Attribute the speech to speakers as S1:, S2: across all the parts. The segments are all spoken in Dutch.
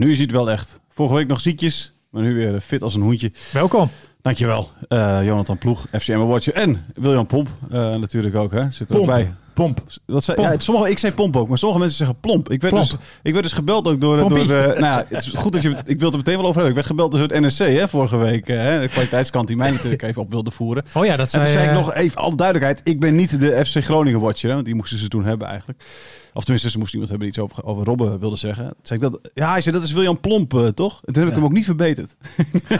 S1: Nu is hij het wel echt. Vorige week nog ziekjes, maar nu weer fit als een hoentje.
S2: Welkom.
S1: Dankjewel, uh, Jonathan Ploeg, FCM Watcher en William Pomp uh, natuurlijk ook. Hè. Zit er ook bij.
S2: Pomp.
S1: Dat zei, ja, sommige, ik zei pomp ook, maar sommige mensen zeggen plomp. Ik werd,
S2: Plomp.
S1: dus, ik werd dus gebeld ook door... door eh, nou ja, het is goed dat je... Ik wil het er meteen wel over hebben. Ik werd gebeld door het NSC hè, vorige week. eh, Hè, de kwaliteitskant die mij natuurlijk even op wilde voeren.
S2: Oh ja, dat
S1: En
S2: zei,
S1: toen zei ik
S2: eh,
S1: nog even, alle duidelijkheid, ik ben niet de FC Groningen watcher. Hè, want die moesten ze toen hebben eigenlijk. Of tenminste, ze moesten iemand hebben die iets over, over Robben wilde zeggen. Toen zei ik dat, ja, hij zei, dat is William Plomp, eh, toch? En toen heb ik
S2: Ja.
S1: hem ook niet verbeterd.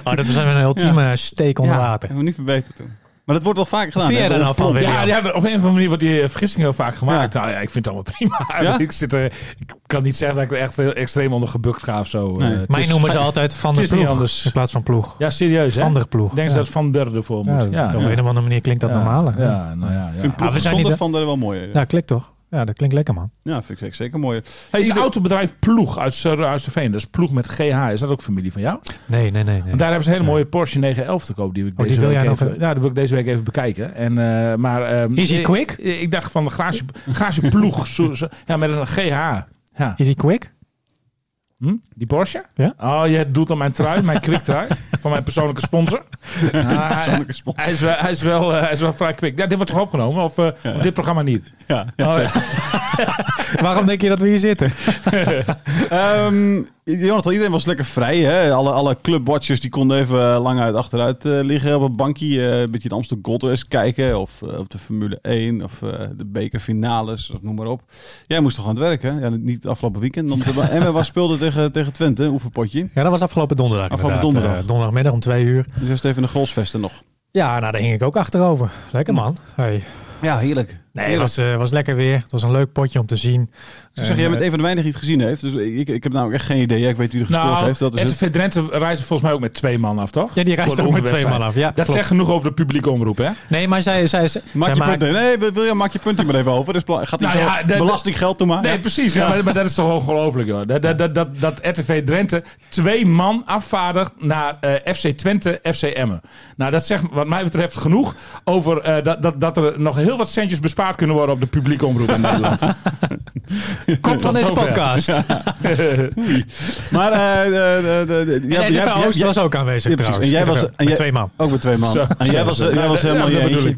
S2: Oh, dat was een ultieme steek onder
S1: ja,
S2: water.
S1: heb hem niet verbeterd toen. Maar dat wordt wel vaker gedaan. Hè,
S2: jij daar nou van?
S3: Ja, ja, op een of andere manier wordt die vergissing heel vaak gemaakt.
S1: Ja.
S3: Nou ja, ik vind het allemaal prima.
S1: Ja?
S3: Ik, zit er, ik kan niet zeggen dat ik er echt heel extreem onder gebukt ga of zo.
S1: Nee.
S3: Eh, het
S2: Mij
S3: is-
S2: noemen ze altijd Van der Ploeg
S3: anders.
S2: in plaats van Ploeg.
S3: Ja, serieus hè?
S2: Van der Ploeg.
S3: Ik denk
S2: ja.
S3: dat Van der ervoor moet.
S2: Ja,
S3: Ja,
S2: op een of andere manier klinkt dat
S3: Ja,
S2: normaal.
S3: Ja, nou ja.
S1: Ik
S3: ja.
S1: vind Ploeg
S2: Ah, we zijn
S1: gezonder
S2: niet-
S1: van der wel mooi. Ja,
S2: Ja, klikt toch? Ja, dat klinkt lekker, man.
S1: ja vind ik zeker mooi.
S3: Hey, is het autobedrijf Ploeg uit Zuiderveen. Dat is Ploeg met GH. Is dat ook familie van jou?
S2: Nee, nee, nee. nee.
S3: Want daar hebben ze een hele mooie Porsche 911 te koop. Die, ik
S2: Oh, die
S3: deze
S2: wil
S3: week
S2: jij nog
S3: even,
S2: even-
S3: Ja, die wil ik deze week even bekijken. En, eh, maar, ehm,
S2: Is hij
S3: ik-
S2: quick?
S3: Ik, ik dacht van de garage, garage Ploeg. zo, zo- ja, met een GH. Ja.
S2: Is hij quick?
S3: Hm? Die Porsche?
S2: Ja.
S3: Oh, je doet aan mijn trui, mijn quick trui. van mijn persoonlijke sponsor. Ah,
S1: Persoonlijke sponsor.
S3: hij, is wel, hij, is wel, eh, hij is wel vrij quick. Ja, dit wordt toch opgenomen? Of, eh, of dit programma niet?
S1: Ja,
S3: Oh, ja.
S2: Waarom denk je dat we hier zitten?
S1: Ehm, Jonathan, iedereen was lekker vrij. Hè? Alle, alle clubwatchers die konden even eh, lang uit achteruit eh, liggen op een bankje. eh, een beetje de Amsterdam Gold Race kijken. Of, of de Formule 1. Of de bekerfinales. Of noem maar op. Jij moest toch aan het werken? Hè? Ja, niet het afgelopen weekend. De Emma was speelde tegen, tegen Twente. Een oefenpotje.
S2: Ja, dat was afgelopen donderdag.
S1: Afgelopen donderdag.
S2: Donderdagmiddag om twee uur.
S1: Dus eerst even de grolsvesten nog.
S2: Ja, nou, daar hing ik ook achterover. Lekker, man. Hey.
S1: Ja, heerlijk.
S2: Nee, het was, eh, was lekker weer. Het was een leuk potje om te zien.
S1: Ze zeggen, jij
S2: En,
S1: bent een van de weinigen die het gezien heeft. Dus ik, ik heb namelijk echt geen idee. Ik weet wie er gespeeld
S3: Nou,
S1: heeft. Dat is het.
S3: Drenthe reizen volgens mij ook met twee man af, toch?
S2: Ja, die
S3: de
S2: ook met twee man af. Ja,
S3: Dat
S2: klopt.
S3: zegt genoeg over de publieke omroep, hè?
S2: Nee, maar zij, zij, zij,
S1: Maak
S2: zij
S1: je. Nee, wil- William, maak je punt hier maar even over. Dus gaat hij
S3: Nou
S1: zo
S3: ja,
S1: belastinggeld toe maar?
S3: Nee,
S1: Ja.
S3: precies. Ja. Maar, maar dat is toch ongelooflijk, joh. Dat, dat, dat, dat, dat RTV Drenthe twee man afvaardigt naar eh, FC Twente, FC Emmen. Nou, dat zegt wat mij betreft genoeg over eh, dat, dat, dat er nog heel wat centjes bespaard kunnen worden op de publieke omroep in Nederland.
S2: Kop van deze podcast.
S1: Maar eh,
S2: Ja,
S1: jij-
S2: Oost was ook aanwezig
S1: Ja,
S2: trouwens.
S1: En jij was-
S2: Met
S1: en jij-
S2: twee man.
S1: Ook met twee man. En jij was, helemaal
S3: ja,
S1: je.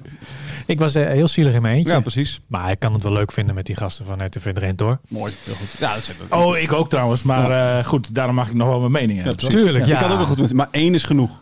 S2: Ik was eh, heel zielig in mijn eentje.
S1: Ja, precies.
S2: Maar ik kan het wel leuk vinden met die gasten van RTV Drenthe hoor.
S1: Mooi. Heel goed. Ja, dat zeker.
S3: Oh, ik ook trouwens. Maar eh, goed, daarom mag ik nog wel mijn mening hebben.
S1: precies.
S2: Tuurlijk,
S1: Ik
S2: ja.
S1: kan het ook wel goed met, maar één is genoeg.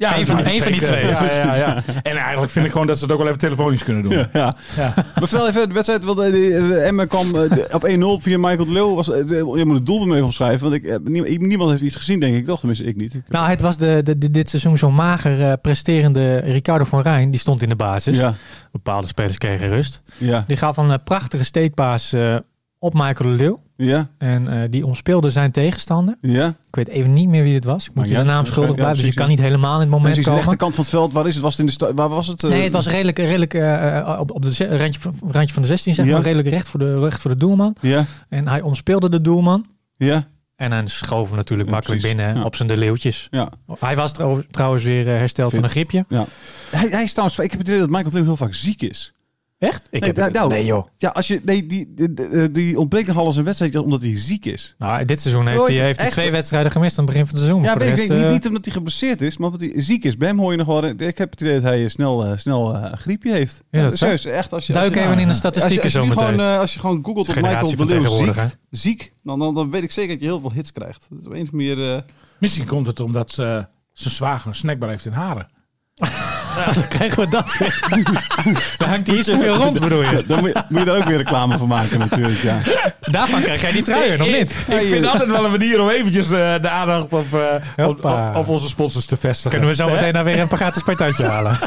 S3: Ja,
S2: Eén van- één van die twee.
S3: Ja, ja, ja. En eigenlijk vind ik gewoon dat ze het ook wel even telefonisch kunnen doen.
S1: Ja.
S3: Ja.
S1: Maar vertel even, de wedstrijd, want eh, de Emmen kwam eh, op 1-0 via Michael de Leeuw. Was, eh, je moet het doel mee opschrijven, want ik, eh, nie- niemand heeft iets gezien, denk ik toch? Tenminste, ik niet.
S2: Nou, het was de, de, de- dit seizoen zo mager eh, presterende Ricardo van Rijn. Die stond in de basis.
S1: ja,
S2: Bepaalde spelers kregen rust.
S1: ja,
S2: Die gaf een eh, prachtige steekpaas eh, op Michael de Leeuw.
S1: Ja,
S2: En eh, die omspeelde zijn tegenstander.
S1: ja.
S2: Ik weet even niet meer wie dit was. Ik moet je
S1: ja,
S2: de naam
S1: ja,
S2: schuldig
S1: ja,
S2: blijven. dus je kan niet helemaal in het moment
S1: Precies, de
S2: komen.
S1: rechterkant van het veld, waar is het? Was het in de sta- waar was het? eh?
S2: Nee, het was redelijk, redelijk eh, op, op de randje, van- randje van de 16, zeg
S1: Ja.
S2: maar. Redelijk recht voor, de, recht voor de doelman.
S1: Ja,
S2: En hij omspeelde de doelman.
S1: ja,
S2: En hij schoof hem natuurlijk
S1: Ja,
S2: makkelijk
S1: precies.
S2: binnen
S1: Ja.
S2: op zijn de leeuwtjes.
S1: ja.
S2: Hij was trouw- trouwens weer eh, hersteld
S1: Fit.
S2: van een griepje.
S1: Hij, hij is trouwens, ik heb het idee dat Michael de Leeuw heel vaak ziek is.
S2: Echt? Ik
S1: Nee,
S2: heb
S1: nou,
S2: nee joh.
S1: Ja, als je, nee, die, die, ontbreekt nog alles een wedstrijd omdat hij ziek is.
S2: Nou, dit seizoen heeft
S1: Nooit
S2: hij, heeft hij twee wedstrijden gemist aan het begin van het seizoen.
S1: Ja, maar ik denk niet,
S2: eh,
S1: niet omdat hij geblesseerd is, maar omdat hij ziek is. Bij hem hoor je nog wel... Ik heb het idee dat hij snel, eh, snel eh, een griepje heeft.
S2: Is dat zo?
S1: serieus, echt. Als je, als
S2: Duik
S1: je,
S2: even in de
S1: als je,
S2: statistieken
S1: als je
S2: zo meteen.
S1: gewoon, als je gewoon googelt op Michael de Leeuw ziek, ziek dan, dan, dan weet ik zeker dat je heel veel hits krijgt. Dat is op een of andere manier...
S3: Misschien komt het omdat ze zijn zwager een snackbar heeft in Haren.
S2: Dan krijgen we dat weer. Dan hangt hij iets te veel rond, bedoel je?
S1: dan moet je, moet je daar ook weer reclame van maken natuurlijk, ja.
S2: Daarvan krijg jij die truien, of niet?
S3: Ik vind altijd wel een manier om eventjes eh, de aandacht op, eh, op, op, op onze sponsors te vestigen.
S2: Kunnen we zo meteen nou weer een gratis patatje halen?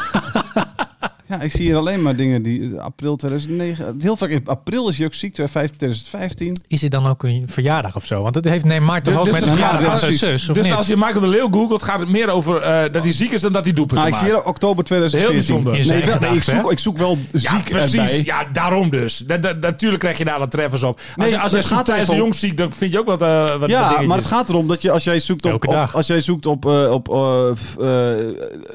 S1: Ja, ik zie hier alleen maar dingen die... eh, April 2009... Heel vaak in april is hij ook ziek, 2015.
S2: Is dit dan ook een verjaardag of zo? Want het heeft Neymar toch
S3: Dus-
S2: ook
S3: dus
S2: met
S3: het
S2: een verjaardag van
S1: ja,
S2: zijn
S1: precies.
S2: zus,
S3: dus
S2: niet?
S3: als je Michael de Leeuw googelt, gaat het meer over eh, dat hij ziek is dan dat hij doelpunten
S1: Ah, ik zie hier oktober 2014.
S3: Heel bijzonder.
S1: Nee, wel- nee, ik, zoek, ik zoek wel
S3: Ja,
S1: ziek
S3: precies.
S1: erbij.
S3: Ja, daarom dus. Dat, dat, natuurlijk krijg je daar de treffers op. Als,
S1: Nee,
S3: je, als
S1: maar
S3: jij
S1: het
S3: zoekt
S1: gaat
S3: de
S1: om-
S3: Jong ziek, dan vind je ook wat, eh wat wat
S1: Ja, maar het gaat erom dat je als jij zoekt op,
S2: Elke
S1: op-
S2: dag.
S1: als jij zoekt op, op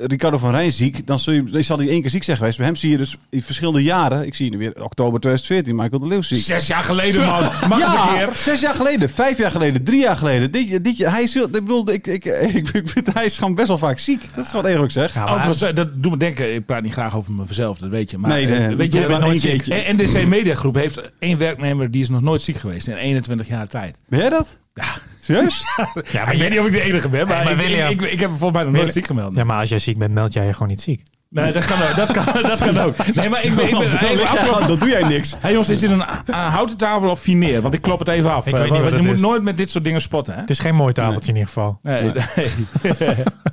S1: Ricardo van Rijn ziek, dan, je, zal hij één keer ziek zijn geweest. Bij hem zie je dus in verschillende jaren. Ik zie nu weer oktober 2014, Michael de Leeuw.
S3: Zes jaar geleden, man. Mag het een
S1: Ja,
S3: keer?
S1: zes jaar geleden, vijf jaar geleden, drie jaar geleden. Dit, dit, hij is, heel- ik bedoel, ik, ik, ik, ik, hij is gewoon best wel vaak ziek. Dat is wat eerlijk zeg.
S2: Ja, maar
S3: Overigens, dat doet me denken, ik praat niet graag over mezelf, dat weet je. Maar,
S1: Nee,
S3: eh,
S1: nee,
S3: weet je,
S1: maar
S3: nooit
S1: één
S3: ziek.
S1: keertje.
S3: En NDC Mediagroep heeft één werknemer die is nog nooit ziek geweest in 21 jaar tijd.
S1: Ben jij dat?
S3: Ja.
S1: Serieus?
S2: Ja,
S3: ik weet niet of ik de enige ben, maar,
S2: maar
S3: ik,
S2: William-
S3: ik, ik, ik heb me volgens mij nog nooit
S2: William-
S3: ziek gemeld.
S2: Ja, maar als jij ziek bent, meld jij je gewoon niet ziek.
S3: Nee, dat kan, ook. dat, kan, dat kan ook. Nee, maar ik ben, ik ben afgelopen-
S1: dan doe jij niks.
S3: Hey jongens, is dit een uh, houten tafel of fineer? Want ik klop het even af.
S2: Ik
S3: eh,
S2: weet niet
S3: want
S2: wat
S3: je moet
S2: is.
S3: nooit met dit soort dingen spotten, hè?
S2: Het is geen mooi tafeltje in ieder geval.
S3: Nee, nee.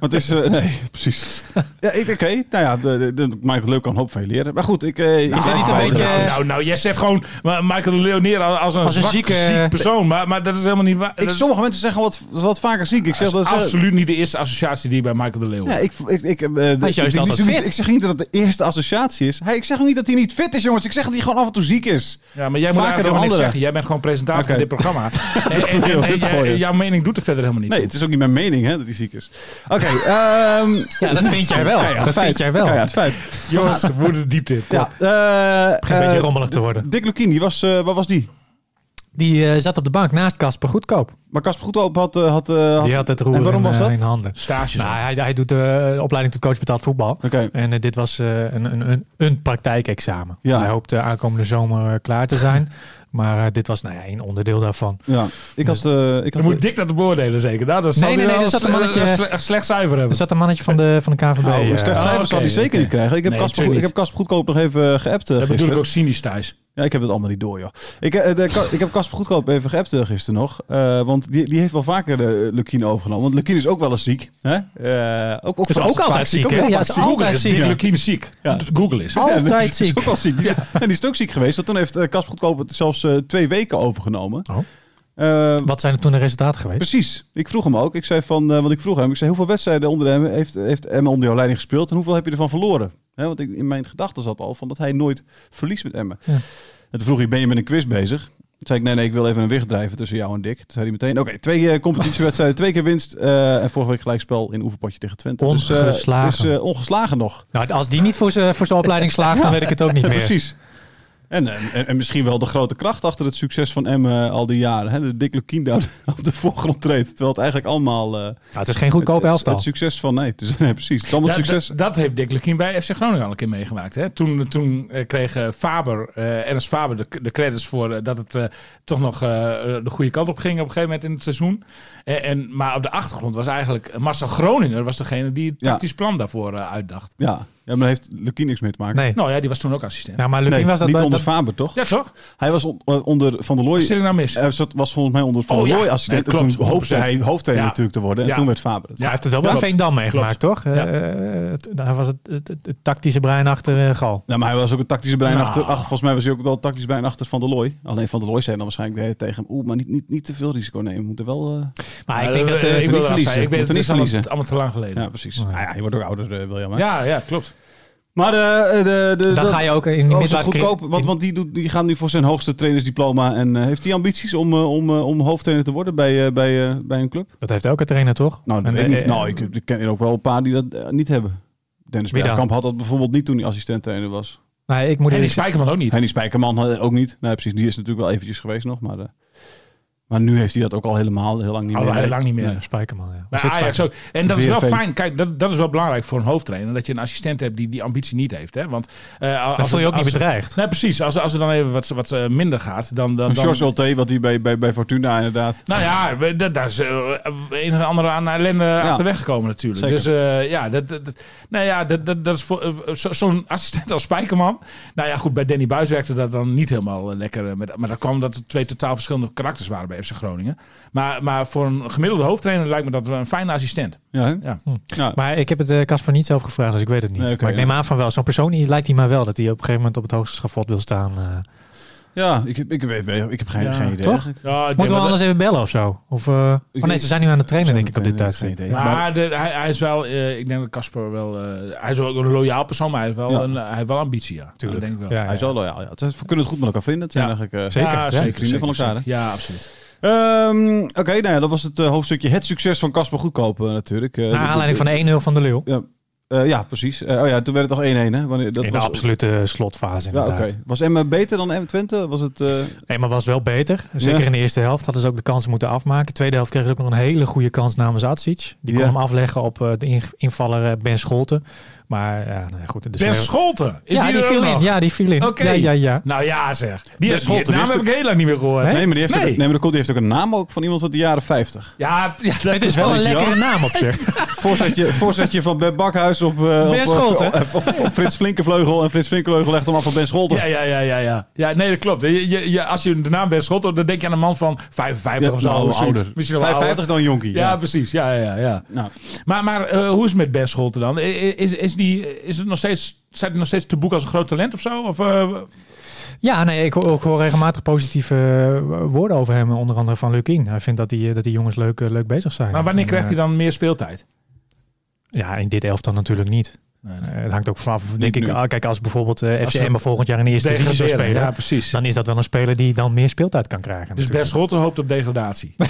S1: Want het is, eh, nee, precies. Ja, ik- Oké, nou ja, de, de, de- Michael Leeuw kan een hoop veel leren. Maar goed, ik... eh, ik
S2: is dat niet een
S1: nou,
S2: beetje-
S3: Nou, nou, nou, jij zegt gewoon uh, Michael de Leeuw neer als, als een,
S2: Als een
S3: zwak,
S2: zieke-
S3: ziek persoon. Maar, maar dat is helemaal niet waar.
S1: Ik,
S3: dat
S1: sommige mensen zeggen wat, wat vaker ziek. Ik zeg
S3: is
S1: dat ze-
S3: absoluut niet de eerste associatie die bij Michael de Leeuw
S1: Ja, ik, ik, ik,
S2: Hij is juist
S1: ik-
S2: altijd
S1: ik,
S2: fit.
S1: Ik zeg niet dat het de eerste associatie is. Hij, ik zeg ook niet dat hij niet fit is, jongens. Ik zeg dat hij gewoon af en toe ziek is.
S3: Ja, maar jij moet
S1: Vaker
S3: eigenlijk
S1: dan
S3: helemaal niks zeggen. Jij bent gewoon presentator van dit programma. en, en, en- en
S1: dit
S3: jij-
S1: gooien.
S3: jouw mening doet er verder helemaal niet
S1: Nee,
S3: toe.
S1: het is ook niet mijn mening hè, dat hij ziek is. Oké, ehm
S2: Ja, dat vind jij wel.
S1: ja,
S2: dat
S1: feit.
S2: vind jij wel.
S1: Ja, het feit.
S3: Jongens, we moeten de diepte.
S1: Ja, eh,
S2: begint een beetje
S1: eh,
S2: rommelig te worden.
S1: Dick Lukien, die was, eh, waar was die?
S2: Die eh, zat op de bank naast Casper Goedkoop.
S1: Maar Casper Goedhoop had... eh, had, eh, had
S2: Die had het roer
S1: en waarom
S2: in,
S1: was dat?
S2: in handen.
S3: Stages.
S2: Nou, hij, hij doet de opleiding tot coach betaald voetbal.
S1: Oké.
S2: En dit was eh, een, een, een, een praktijkexamen.
S1: Ja.
S2: Hij hoopt aankomende zomer klaar te zijn. maar uh, dit was nou ja, een onderdeel daarvan.
S1: Ja, ik had... Uh, ik had
S3: moet Dick dat beoordelen zeker. Nou, dat
S2: Nee, nee, nee, er zat een mannetje-
S3: sle- slecht cijfer hebben.
S2: Er zat een mannetje van de, van de KVB.
S1: Nou,
S2: eh,
S1: slecht
S3: oh,
S1: cijfers zal hij zeker niet krijgen. Ik heb
S3: Nee,
S1: Casper Goedkoop nog even geappt uh,
S3: dat bedoel ik ook cynisch thuis.
S1: Ja, ik heb het allemaal niet door, joh. Ik, eh, de, ik heb Casper Goedkoop even geappt uh, gisteren nog. Uh, want die, die heeft wel vaker de Lukien overgenomen. Want Lukien is ook wel eens ziek. Hè? Uh, ook, ook,
S2: is ook altijd ziek, hè? Ja, is altijd
S3: is
S2: ziek.
S3: Lukien ziek.
S1: Ja.
S3: Google is.
S2: Altijd
S1: ja, is
S2: ziek.
S1: ook wel ziek. Ja. En die is ook ziek geweest. Want toen heeft Casper Goedkoop het zelfs uh, twee weken overgenomen.
S2: Oh.
S1: Uh,
S2: Wat zijn er toen de resultaten geweest?
S1: Precies. Ik vroeg hem ook. Ik zei van, uh, want ik vroeg hem, ik zei hoeveel wedstrijden onder hem heeft, heeft Emma onder jouw leiding gespeeld en hoeveel heb je ervan verloren? He, want ik, in mijn gedachten zat al van dat hij nooit verliest met Emma.
S2: Ja.
S1: En toen vroeg hij, ben je met een quiz bezig? Toen zei ik, nee, nee, ik wil even een wicht drijven tussen jou en Dick. Toen zei hij meteen, oké, okay, twee uh, competitiewedstrijden, twee keer winst uh, en vorige week gelijkspel in oefenpotje tegen Twente.
S2: Ongeslagen.
S1: Dus, uh, ongeslagen nog.
S2: Nou, als die niet voor zijn voor opleiding slaagt, dan weet ik het ook niet meer.
S1: Precies. En, en, en, misschien wel de grote kracht achter het succes van Emmen al die jaren. Hè? De Dick Lukien daar op de voorgrond treedt. Terwijl het eigenlijk allemaal... Uh,
S2: nou, het is geen goedkoop
S1: het,
S2: elftal.
S1: Het succes van... Nee, het is, nee precies. Het is allemaal
S3: dat,
S1: succes.
S3: Dat, dat, heeft Dick Lukien bij FC Groningen al een keer meegemaakt. Hè? Toen, toen uh, kreeg uh, Faber, uh, Ernst Faber de, de credits voor uh, dat het toch nog uh, de goede kant op ging op een gegeven moment in het seizoen. En, en, maar op de achtergrond was eigenlijk Marcel Groninger was degene die het tactisch ja. plan daarvoor uitdacht.
S1: Ja. Ja, maar daar heeft Lukien niks mee te maken.
S2: Nee.
S3: Nou ja, die was toen ook assistent.
S2: Ja, maar Lukien
S1: nee,
S2: was dat
S1: niet
S2: bij,
S1: onder
S2: dat...
S1: Faber, toch?
S3: Ja, toch?
S1: Hij was on, uh, onder Van der Looy.
S3: Zit ik nou mis?
S1: Hij zat, was volgens mij onder Van
S3: oh,
S1: der Looy
S3: ja.
S1: assistent.
S3: Nee,
S1: en
S3: klopt,
S1: toen hoopte
S3: 100%.
S1: hij hoofdtrainer
S3: ja.
S1: natuurlijk te worden. En
S3: ja.
S1: toen werd Faber.
S2: Ja, hij heeft het wel bij
S3: klopt.
S2: Veendam meegemaakt, toch?
S3: Ja.
S2: Uh, het, daar was het, het, het, het, tactische brein achter Gal.
S1: Ja, maar hij was ook een tactische brein
S3: Nou.
S1: achter, achter. Volgens mij was hij ook wel tactisch brein achter Van der Looy. Alleen Van der Looy zei dan waarschijnlijk de hele tegen hem... Oeh, maar niet, niet, niet te veel risico nemen. We moeten wel...
S2: Maar ik denk dat...
S3: Ik wil
S1: niet verliezen.
S3: Ik weet het
S1: niet
S3: is allemaal, te lang geleden.
S1: Ja, precies.
S2: Oh,
S1: Ah, ja, je wordt ook ouder, William.
S3: Ja, ja, klopt.
S1: Maar de, de, de,
S2: dan ga je ook in die
S1: oh, goedkoop, want, want die, doet, die gaan nu voor zijn hoogste trainersdiploma. En uh, heeft hij ambities om, uh, om, uh, om hoofdtrainer te worden bij, bij, bij een club?
S2: Dat heeft elke trainer, toch?
S1: Nou, dat
S2: en,
S1: weet ik niet.
S2: eh,
S1: nou, ik, ik ken er ook wel een paar die dat niet hebben. Dennis? Bergkamp had dat bijvoorbeeld niet toen hij assistent trainer was.
S2: Nee, ik moet
S3: En die Spijkerman ook niet.
S1: En die Spijkerman eh, ook niet. Nee, precies. Die is natuurlijk wel eventjes geweest nog. Maar, eh, maar nu heeft hij dat ook al helemaal heel lang niet
S3: Al
S1: meer.
S3: heel lang niet meer.
S1: Nee.
S2: Spijkerman, ja.
S3: Ajax
S2: Spijkerman.
S3: ook. En dat is wel fijn. Kijk, dat, dat is wel belangrijk voor een hoofdtrainer. Dat je een assistent hebt die die ambitie niet heeft. Hè? Want, eh, als
S2: Dan voel je ook niet bedreigd.
S3: Nee, precies. Als, als er dan even wat, wat eh, minder gaat, dan... dan,
S1: Een
S3: dan
S1: Ulte, wat hij bij, bij, bij Fortuna inderdaad.
S3: nou ja, we- dat- daar is eh, een en ander aan ellende achterweg gekomen natuurlijk.
S1: Zeker.
S3: Dus eh, ja, dat, dat, dat- nou ja dat, dat, dat is voor zo- zo'n assistent als Spijkerman. Nou ja, goed, bij Danny Buis werkte dat dan niet helemaal lekker. Met, maar dat kwam dat er twee totaal verschillende karakters waren bij FC Groningen. Maar, maar voor een gemiddelde hoofdtrainer lijkt me dat wel een fijne assistent.
S1: Ja, hè?
S3: Ja.
S1: Ja.
S2: Maar ik heb het eh, Casper niet zelf gevraagd, dus ik weet het niet.
S1: Nee,
S2: maar ik
S1: ja.
S2: neem aan van wel. Zo'n persoon die lijkt hij mij wel. Dat hij op een gegeven moment op het hoogste schafot wil staan. eh.
S1: ja ik, heb- ik, weet, ik heb geen,
S3: Ja,
S1: geen idee.
S2: toch?
S3: Ja,
S2: Moeten we anders even bellen of zo? Of, oh
S1: Ik-
S2: nee, ze zijn nu aan het trainen denk ik op dit tijdstip.
S3: Maar,
S1: Maar-
S3: de, hij, hij is wel, eh, ik denk dat Casper wel, eh, hij is ook een loyaal persoon, maar hij heeft wel,
S1: Ja.
S3: een, hij heeft wel ambitie, ja.
S2: Tuurlijk.
S3: Dat denk ik wel.
S2: Ja,
S1: Hij is wel loyaal. We kunnen het goed met elkaar vinden. Het zijn
S3: Ja.
S1: eigenlijk, eh,
S2: Zeker,
S3: zeker,
S1: Vrienden
S3: zeker,
S1: van elkaar,
S3: zeker. Ja, absoluut.
S1: Ehm, Oké, nou ja, dat was het eh, hoofdstukje. Het succes van Casper Goedkoop eh, natuurlijk. Eh,
S2: Naar aanleiding van de 1-0 van de Leeuw.
S1: Ja, ja precies. Oh ja, toen werd het toch 1-1 hè? Wanneer, dat
S2: in
S1: was,
S2: de absolute slotfase
S1: Ja,
S2: inderdaad.
S1: Was Emma beter dan M Twente? Was het...
S2: Nee, maar was wel beter. Zeker
S1: Ja.
S2: in de eerste helft hadden ze ook de kansen moeten afmaken. Tweede helft kregen ze ook nog een hele goede kans namens Atsic. Die
S1: Ja.
S2: kon hem afleggen op de in- invaller Ben Scholten. Maar ja, nou ja, goed. De
S3: Scholten, is
S2: ja,
S3: die,
S2: die
S3: er
S2: viel in. Ja, die viel in.
S3: Oké.
S2: Ja, ja, ja.
S3: Nou ja, zeg. Die,
S1: Scholten,
S3: die naam heb ik heel lang niet meer gehoord.
S1: nee, maar die heeft,
S3: Nee.
S1: Ook, nee, maar die heeft ook een naam ook van iemand uit de jaren 50.
S3: Ja, ja dat
S2: Het is wel een lekkere naam op zich.
S1: Voorzetje, voorzetje van Ben Bakhuis op, eh, op,
S2: Ben
S1: op,
S2: Scholten.
S1: op, op- op Frits Flinkenvleugel. En Frits Flinkenvleugel legt hem af van Ben Scholten.
S3: Ja, ja, ja, ja, ja. Ja, nee, dat klopt. Je, je, je- als je de naam Ben Scholten, dan denk je aan een man van 55 of zo.
S1: nou, ouder.
S3: Misschien wel
S1: 55
S3: ouder.
S1: dan jonkie.
S3: Ja, precies. Ja, ja, ja. ja.
S1: Nou,
S3: Maar, maar eh, hoe is het met Ben Scholten dan? Is, is, die, is het nog steeds, staat hij nog steeds te boek als een groot talent of zo? Of, eh,
S2: Ja, nee, ik hoor, ik hoor regelmatig positieve eh, woorden over hem. Onder andere van Lukien. Hij vindt dat die, eh, dat die jongens leuk, eh, leuk bezig zijn.
S3: maar wanneer
S2: En,
S3: krijgt hij
S2: eh,
S3: dan meer speeltijd?
S2: Ja, in dit elftal natuurlijk niet.
S3: Nee, nee.
S2: Eh, het hangt ook vanaf, denk ik.
S1: nu.
S2: ah, Kijk, als bijvoorbeeld eh
S3: Als
S2: FCM
S3: ze
S2: volgend jaar in de eerste divisie zou spelen.
S3: Ja, precies.
S2: Dan is dat wel een speler die dan meer speeltijd kan krijgen.
S3: Dus Ben
S2: natuurlijk.
S3: Scholten hoopt op degradatie.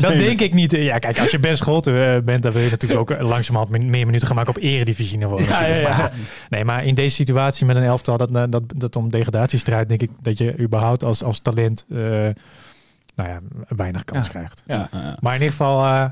S2: Dat denk ik niet. Ja, kijk, als je Ben Scholten eh, bent, dan wil je natuurlijk ook eh, langzamerhand meer minuten gaan maken op.
S3: Ja, ja, ja.
S2: Maar, nee, maar in deze situatie met een elftal dat, eh, dat, dat om degradatiestrijd, denk ik dat je überhaupt als, als talent eh, nou ja, weinig kans
S3: Ja.
S2: krijgt.
S3: Ja.
S1: eh,
S2: Maar in ieder geval... eh,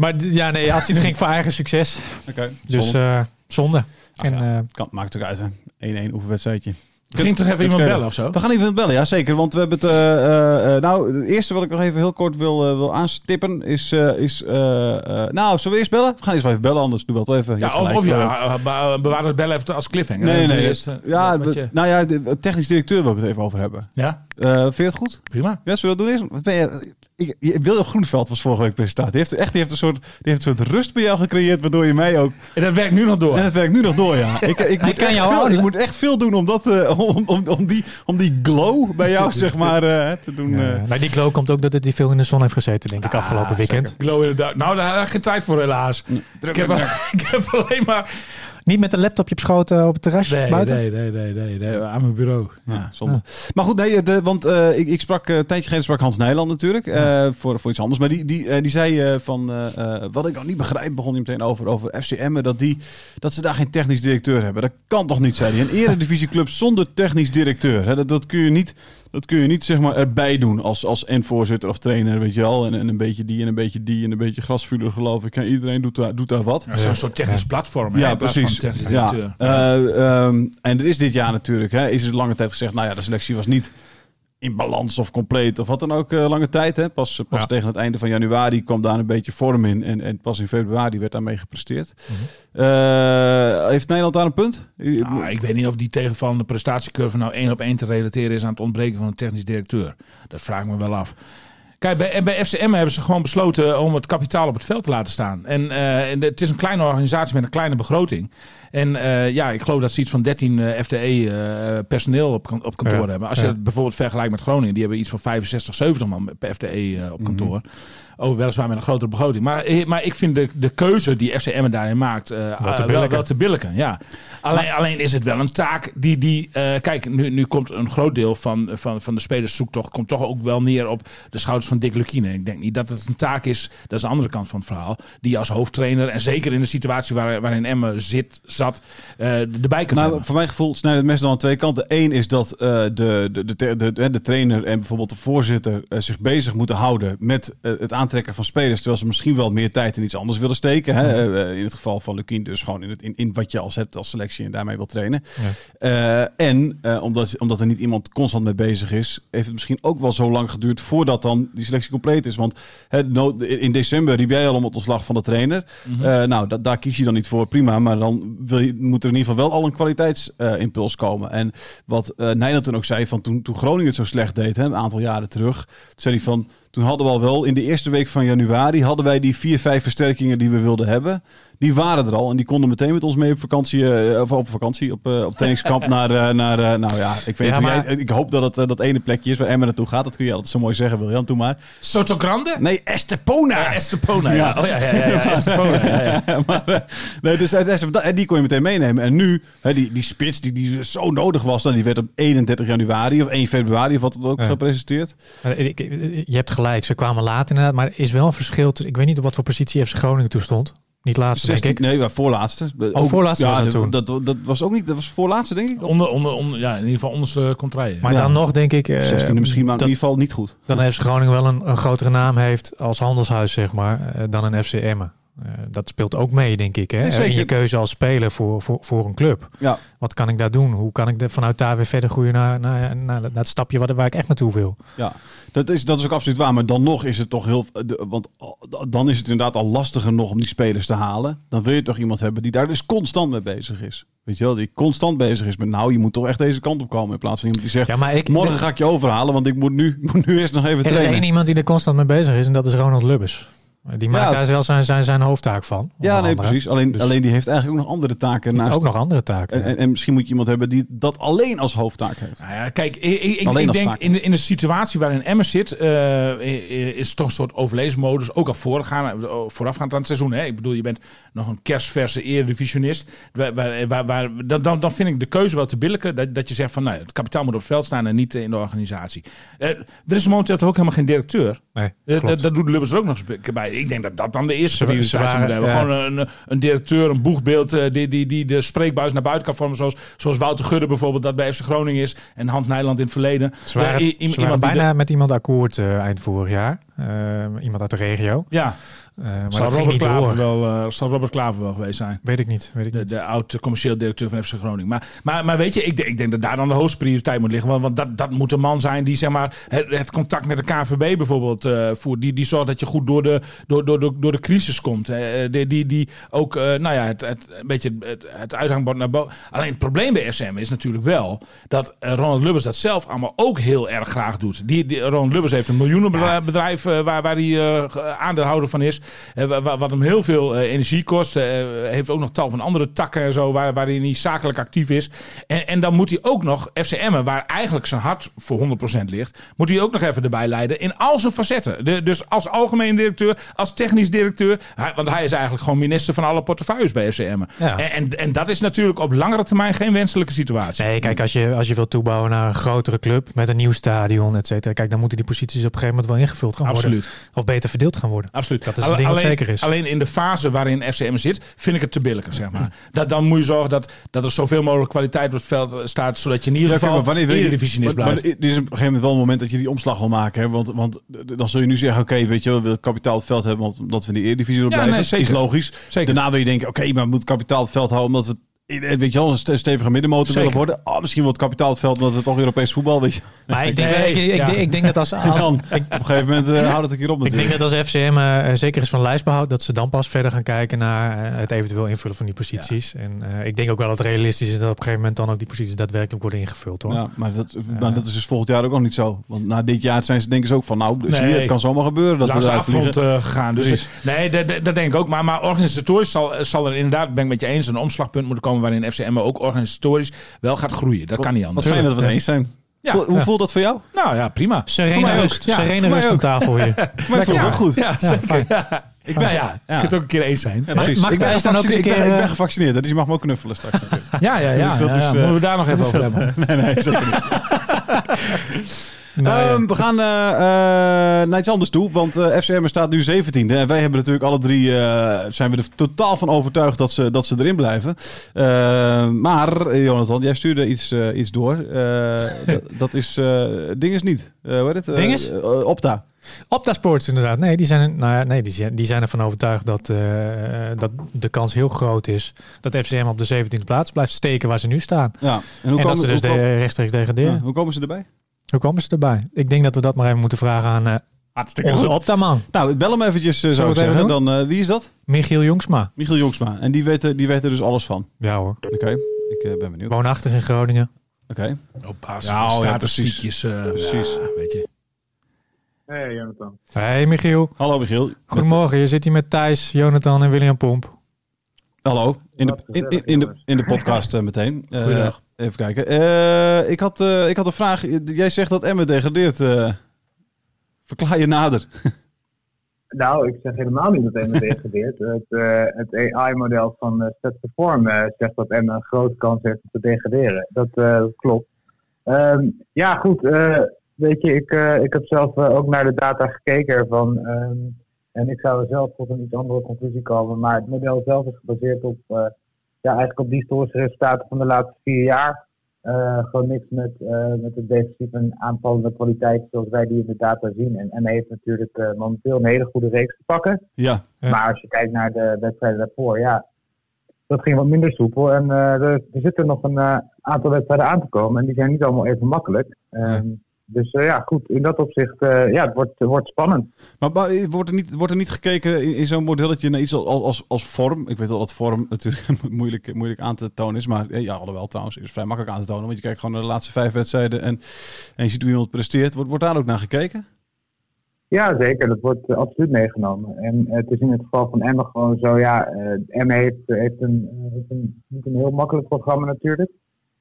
S2: maar ja, nee, als iets ging voor eigen succes.
S1: oké.
S2: Dus
S1: Zonde.
S2: eh zonde.
S1: Ach
S2: en,
S1: ja,
S2: eh,
S1: kan, maakt het ook uit, hè. 1-1 oefenwedstrijdje.
S3: Ging toch even iemand bellen of zo?
S1: We gaan even bellen, ja zeker. Want we hebben het. eh, nou, het eerste wat ik nog even heel kort wil, wil aanstippen is. eh, is nou, zullen we eerst bellen? We gaan eerst wel even bellen, anders doen we wel even. Je
S3: Ja, of,
S1: gelijk,
S3: of ja, be- bewaar het bellen even als cliffhanger.
S1: Nee, nee,
S3: doe je
S1: nee.
S3: eerst,
S1: ja,
S3: je-
S1: nou ja, de, technisch directeur wil ik het even over hebben.
S3: ja,
S1: Eh, vind je het goed?
S3: prima.
S1: Ja, zullen we dat doen eerst? Wat ben je, ik, William Groenveld was vorige week presentator. Die heeft, echt, die heeft, een soort, die heeft een soort rust bij jou gecreëerd, waardoor je mij ook...
S3: En dat werkt nu nog door.
S1: En het werkt nu nog door, ja. Ik, ik, moet
S2: kan
S1: echt
S2: jou
S1: veel, ik moet echt veel doen om, dat, eh, om, om, om, die, om die glow bij jou, zeg maar, eh, te doen.
S2: ja.
S1: eh.
S2: nou, die glow komt ook dat hij veel in de zon heeft gezeten, denk ik,
S1: Ah,
S2: afgelopen weekend.
S1: zeker.
S3: Glow inderdaad. Nou, daar heb ik geen tijd voor helaas. Ik heb, ik heb alleen maar...
S2: Niet met een laptopje op schoot eh, op het terrasje
S3: Nee,
S2: buiten?
S3: nee, nee, nee, nee, nee, aan mijn bureau.
S1: Ja,
S3: Ja.
S1: zonde. Maar goed, nee, de, want eh, ik, ik sprak eh, een tijdje geleden sprak Hans Nijland natuurlijk eh, voor, voor iets anders. Maar die, die, eh, die zei eh, van eh, eh, wat ik nog niet begrijp, begon hij meteen over, over FCM, dat, die, dat ze daar geen technisch directeur hebben. Dat kan toch niet, zei hij. Een eredivisieclub zonder technisch directeur. Hè, dat, dat kun je niet, dat kun je niet zeg maar, erbij doen als, als en voorzitter of trainer, weet je wel. En, en een beetje die en een beetje die en een beetje grasvuurder geloof ik. En iedereen doet daar, doet daar wat.
S3: Ja, Zo'n soort technisch platform. hè,
S1: Ja,
S3: in plaats van
S1: precies.
S3: technisch
S1: Ja. Eh, ehm, en er is dit jaar natuurlijk, hè, is er lange tijd gezegd, nou ja, de selectie was niet in balans of compleet of wat dan ook eh, lange tijd. Hè. Pas, pas
S2: Ja.
S1: tegen het einde van januari kwam daar een beetje vorm in en, en pas in februari werd daarmee gepresteerd.
S2: Mhm.
S1: Eh, heeft Nederland daar een punt?
S3: Ah, ik weet niet of die tegenvallende prestatiecurve nou één op één te relateren is aan het ontbreken van een technisch directeur. Dat vraag ik me wel af. Kijk, bij, bij FCM hebben ze gewoon besloten om het kapitaal op het veld te laten staan. En, eh, en het is een kleine organisatie met een kleine begroting. En eh, ja, ik geloof dat ze iets van 13 eh, FTE personeel op, op kantoor
S2: Ja,
S3: hebben. Als je
S2: ja.
S3: het bijvoorbeeld vergelijkt met Groningen, die hebben iets van 65, 70 man per FTE op kantoor. Oh, weliswaar met een grotere begroting. Maar, eh, maar ik vind de, de keuze die FCM daarin maakt, eh,
S2: Wel te
S3: eh, wel, te billijken. Ja. Alleen, alleen is het wel een taak die. die kijk, nu, nu komt een groot deel van, van, van de spelerszoektocht komt toch ook wel neer op de schouders van Dick Lukien. Ik denk niet dat het een taak is, dat is de andere kant van het verhaal, die als hoofdtrainer en zeker in de situatie waar, waarin Emmen zit, zat, eh, erbij kunt
S1: Nou, voor mijn gevoel snijdt het mes dan aan twee kanten. Eén is dat de, de, de, de, de, trainer en bijvoorbeeld de voorzitter zich bezig moeten houden met het aantrekken van spelers. Terwijl ze misschien wel meer tijd in iets anders willen steken. Hè? Eh, in het geval van Lukien dus gewoon in, het, in, in wat je als hebt als selectie en daarmee wil trainen. Eh, en eh, omdat, omdat er niet iemand constant mee bezig is, heeft het misschien ook wel zo lang geduurd voordat dan die selectie compleet is. Want hè, in december riep jij al om het ontslag van de trainer. Eh, nou, da- daar kies je dan niet voor, prima. Maar dan wil je, moet er in ieder geval wel al een kwaliteitsimpuls komen. En wat eh Nijland toen ook zei, van toen, toen Groningen het zo slecht deed, hè, een aantal jaren terug, toen zei hij van, toen hadden we al wel in de eerste week van januari, hadden wij die vier, vijf versterkingen die we wilden hebben. Die waren er al en die konden meteen met ons mee op vakantie, eh, of op vakantie, op, eh, op trainingskamp naar, eh, naar nou ja, ik weet
S2: Ja,
S1: hoe
S2: maar-
S1: jij, ik hoop dat het dat ene plekje is waar Emma naartoe gaat. Dat kun je altijd zo mooi zeggen, William, doe maar.
S3: Soto Grande?
S1: Nee, Estepona!
S3: Ja, Estepona. Ja. Oh ja, ja, ja, ja, Estepona. Ja, ja.
S1: maar, nee, dus en die kon je meteen meenemen. En nu, hè, die, die spits die, die zo nodig was, dan, die werd op 31 januari of 1 februari of wat het ook gepresenteerd.
S2: Je hebt gelijk, ze kwamen laat inderdaad. Maar er is wel een verschil. Ik weet niet op wat voor positie FC Groningen toen stond. Niet laatste, denk
S1: 16,
S2: ik.
S1: nee, maar voorlaatste.
S2: Oh, voorlaatste was het
S1: dat,
S2: toen.
S1: Dat, dat, was ook niet, dat was voorlaatste, denk ik. Of
S3: Onder, onder, onder, ja, in ieder geval onderste contraille.
S2: Maar
S1: Ja.
S2: dan nog denk ik... eh,
S1: 16e misschien, maar in ieder geval niet goed.
S2: dan heeft Groningen wel een, een grotere naam heeft als handelshuis, zeg maar, eh, dan een FC Emmen. Eh, dat speelt ook mee, denk ik. Hè?
S1: Nee,
S2: in je keuze als speler voor, voor, voor een club.
S1: Ja.
S2: Wat kan ik daar doen? Hoe kan ik er vanuit daar weer verder groeien naar, naar, naar, naar het stapje waar, waar ik echt naartoe wil?
S1: Ja, dat is, dat is ook absoluut waar. Maar dan nog is het toch heel... de- Want dan is het inderdaad al lastiger nog om die spelers te halen. Dan wil je toch iemand hebben die daar dus constant mee bezig is. Weet je wel, die constant bezig is met... Nou, je moet toch echt deze kant op komen. In plaats van iemand die zegt...
S2: Ja, maar ik,
S1: Morgen ga ik je overhalen, want ik moet nu, moet nu eerst nog even
S2: er is
S1: trainen.
S2: één iemand die er constant mee bezig is en dat is Ronald Lubbers. Die maakt
S1: Ja.
S2: daar zelfs zijn, zijn, zijn hoofdtaak van.
S1: Ja, nee,
S2: andere.
S1: precies. Alleen,
S2: Dus-
S1: alleen die heeft eigenlijk ook nog andere taken naast.
S2: ook nog andere taken.
S1: en, en, en misschien moet je iemand hebben die dat alleen als hoofdtaak heeft.
S3: Nou ja, kijk, ik, ik, ik- denk in de, in de situatie waarin Emmen zit, eh, is het toch een soort overleesmodus. Ook al voorgaan, voorafgaand aan het seizoen. Hè? Ik bedoel, je bent nog een kerstverse eredivisionist. Waar, waar, waar, waar- dan, dan, dan vind ik de keuze wel te billijken. Dat, dat je zegt van, nou, het kapitaal moet op het veld staan en niet in de organisatie. Eh, er is momenteel toch ook helemaal geen directeur.
S2: Nee,
S3: Eh, dat, dat doet Lubbers er ook nog eens bij. Ik denk dat dat dan de eerste prioriteit zou moeten hebben. Gewoon een, een directeur, een boegbeeld eh, die, die, die de spreekbuis naar buiten kan vormen. Zoals, zoals Wouter Gudde bijvoorbeeld, dat bij FC Groningen is. En Hans Nijland in het verleden.
S2: Ze waren, ze
S3: iemand de-
S2: bijna met iemand akkoord eh, eind vorig jaar. Eh, iemand uit de regio.
S3: ja,
S2: Eh, maar
S3: zal
S2: dat ging
S3: Robert,
S2: niet
S3: Klaver
S2: door.
S3: wel, eh, zal Robert Klaver wel geweest zijn.
S2: Weet ik niet. Weet ik
S3: De,
S2: niet.
S3: de oud-commercieel directeur van FC Groningen. Maar, maar, maar weet je, ik, denk- ik denk dat daar dan de hoogste prioriteit moet liggen. Want, want dat, dat moet een man zijn die zeg maar, het, het contact met de KVB bijvoorbeeld eh, voert. Die, die zorgt dat je goed door de, door, door, door, door de crisis komt. Die, die, die ook nou ja, het, het, een beetje het, het uithangbord naar boven. Alleen het probleem bij SM is natuurlijk wel dat Ronald Lubbers dat zelf allemaal ook heel erg graag doet. Die, die, Ronald Lubbers heeft een miljoenenbedrijf waar, waar hij aandeelhouder van is. Eh, wa- wa- wat hem heel veel eh, energie kost. Eh, heeft ook nog tal van andere takken en zo waar, waarin hij zakelijk actief is. En, en dan moet hij ook nog FCM'en, waar eigenlijk zijn hart voor 100% ligt, moet hij ook nog even erbij leiden in al zijn facetten. De, dus als algemeen directeur, als technisch directeur. Hij- want hij is eigenlijk gewoon minister van alle portefeuilles bij FCM'en.
S2: Ja.
S3: En, en, en dat is natuurlijk op langere termijn geen wenselijke situatie.
S2: Nee, kijk, als je, als je wilt toebouwen naar een grotere club met een nieuw stadion, et cetera. Kijk, dan moeten die posities op een gegeven moment wel ingevuld gaan worden.
S3: Absoluut.
S2: Of beter verdeeld gaan worden.
S3: Absoluut.
S2: Dat is het ding wat
S3: alleen,
S2: zeker is.
S3: Alleen in de fase waarin FCM zit, vind ik het te billijker, zeg maar. Dat, dan moet je zorgen dat, dat er zoveel mogelijk kwaliteit op het veld staat, zodat je in ieder
S1: Ja,
S3: geval
S1: maar wanneer wil je-
S3: eredivisionist
S1: maar- maar
S3: blijft.
S1: er is op een gegeven moment wel een moment dat je die omslag wil maken. Hè? Want, want dan zul je nu zeggen, oké, weet je, wel, we willen kapitaal op het veld hebben, omdat we in de Eredivisie willen
S3: Ja,
S1: blijven.
S3: nee, zeker.
S1: Is logisch.
S3: Zeker.
S1: Daarna wil je denken, oké, maar we moeten kapitaal op het veld houden, omdat we eh, weet je wel, een ste- stevige middenmotor
S3: Zeker.
S1: willen worden. Oh, misschien wel het kapitaal op het veld, omdat we toch Europees voetbal, weet je.
S2: Maar ik denk,
S3: Nee,
S2: ik, ik,
S3: ja.
S2: denk- ik denk dat als,
S1: dan, op een gegeven moment eh, houdt het een keer op
S2: ik denk
S1: natuurlijk.
S2: dat als FCM eh, zeker is van lijstbehoud, dat ze dan pas verder gaan kijken naar eh, het eventueel invullen van die posities. En eh, ik denk ook wel dat het realistisch is dat op een gegeven moment dan ook die posities daadwerkelijk worden ingevuld. Hoor.
S1: Ja, maar dat, maar dat is dus volgend jaar ook nog niet zo. Want na dit jaar zijn ze denken ze ook van, nou, dus
S3: Nee.
S1: het kan zomaar gebeuren dat we eruit
S3: afgrond
S1: vliegen.
S3: eh, gegaan. Dus nee, dat denk ik ook. Maar, maar organisatorisch zal, zal er inderdaad, ben ik met je eens, een omslagpunt moeten komen waarin FCM ook organisatorisch wel gaat groeien. Dat kan niet
S1: Wat
S3: anders.
S1: fijn dat we het eens zijn.
S3: Ja,
S1: hoe
S2: ja.
S1: voelt dat voor jou?
S3: Nou ja, prima.
S2: Serene
S1: mij
S2: rust,
S3: Ja,
S2: serene
S1: mij
S2: rust aan tafel hier.
S1: Maar ik voel het
S3: Ja,
S1: ook goed.
S3: Ja, zeker. Ik ben, ja,
S1: Ja.
S3: het ook een keer eens zijn.
S1: Ja, precies.
S2: mag
S1: ik, ben
S2: dan ook een
S1: gevaccineerd, ik, ben,
S2: keer,
S1: ik ben
S2: eh,
S1: gevaccineerd, dus je mag me ook knuffelen straks.
S3: Ja, ja, ja.
S1: Dus dat is, eh,
S3: Moeten we daar nog even over hebben.
S1: nee, nee, zeker niet.
S2: Nou ja.
S1: Ehm, we gaan eh, eh, naar iets anders toe, want eh, FCM staat nu 17e. En wij hebben natuurlijk alle drie, zijn we er totaal van overtuigd dat ze, dat ze erin blijven. Ehm, maar, Jonathan, jij stuurde iets, iets door. Dat, dat is, eh Dinges niet. Hoe heet het?
S2: Dinges?
S1: eh, Opta.
S2: Opta Sports inderdaad. Nee, die zijn, nou ja, nee, die zijn, die zijn ervan overtuigd dat, dat de kans heel groot is dat FCM op de 17e plaats blijft steken waar ze nu staan.
S1: Ja. En hoe
S2: en dat ze dus de, rechtstreeks degraderen.
S1: ja, hoe komen ze erbij?
S2: Hoe komen ze erbij? Ik denk dat we dat maar even moeten vragen aan eh
S1: Hartstikke
S2: onze Opta-man,
S1: Nou, bel hem eventjes, eh,
S2: Zullen
S1: zou ik zeggen. Dan, eh, wie is dat?
S2: Michiel Jongsma.
S1: Michiel Jongsma. En die weet, er- die weet er dus alles van.
S2: Ja hoor.
S1: Oké, ik eh, ben benieuwd.
S2: Woonachtig in Groningen.
S1: Oké.
S3: Op basis
S1: Ja,
S3: van
S1: oh ja,
S3: statistiekjes. eh,
S1: Precies.
S3: ja, weet je.
S4: Hey, Jonathan.
S2: Hey Michiel.
S1: Hallo Michiel.
S2: Goedemorgen. Je zit hier met Thijs, Jonathan en William Pomp.
S1: Hallo, in de, in, in, de, in de podcast eh, meteen. Eh,
S3: Goeiedag.
S1: Even kijken. Eh, ik, had, eh, ik had een vraag. Jij zegt dat Emmen degradeert. eh verklaar je nader.
S5: Nou, ik zeg helemaal niet dat Emma degradeert. Het, eh, het AI-model van uh, Stats Perform zegt dat Emma een grote kans heeft om te degraderen. Dat, eh, dat klopt. Ehm, ja, goed. eh, weet je, ik, eh, ik heb zelf ook naar de data gekeken ervan. ehm, en ik zou er zelf tot een iets andere conclusie komen. Maar het model zelf is gebaseerd op, eh, ja, eigenlijk op die historische resultaten van de laatste vier jaar. Eh, gewoon niks met, eh, met het defensief en aanvallende kwaliteit zoals wij die in de data zien. En Emma heeft natuurlijk eh, momenteel een hele goede reeks te pakken.
S1: Ja,
S2: Ja.
S5: Maar als je kijkt naar de wedstrijden daarvoor, ja, dat ging wat minder soepel. En eh, er, er zitten nog een aantal wedstrijden aan te komen en die zijn niet allemaal even makkelijk. Ehm, Dus eh, ja, goed, in dat opzicht, eh, ja, het wordt, het wordt spannend.
S1: maar, maar wordt, er niet, wordt er niet gekeken in, in zo'n modelletje naar iets als, als, als vorm? Ik weet wel dat vorm natuurlijk moeilijk, moeilijk aan te tonen is. Maar eh, ja, alhoewel trouwens, is vrij makkelijk aan te tonen. Want je kijkt gewoon naar de laatste vijf wedstrijden en, en je ziet hoe iemand presteert. Wordt, wordt daar ook naar gekeken?
S5: Ja, zeker. Dat wordt eh, absoluut meegenomen. En eh, het is in het geval van Emma gewoon zo, ja, eh Emma heeft, heeft, een, eh, heeft een, niet een heel makkelijk programma natuurlijk.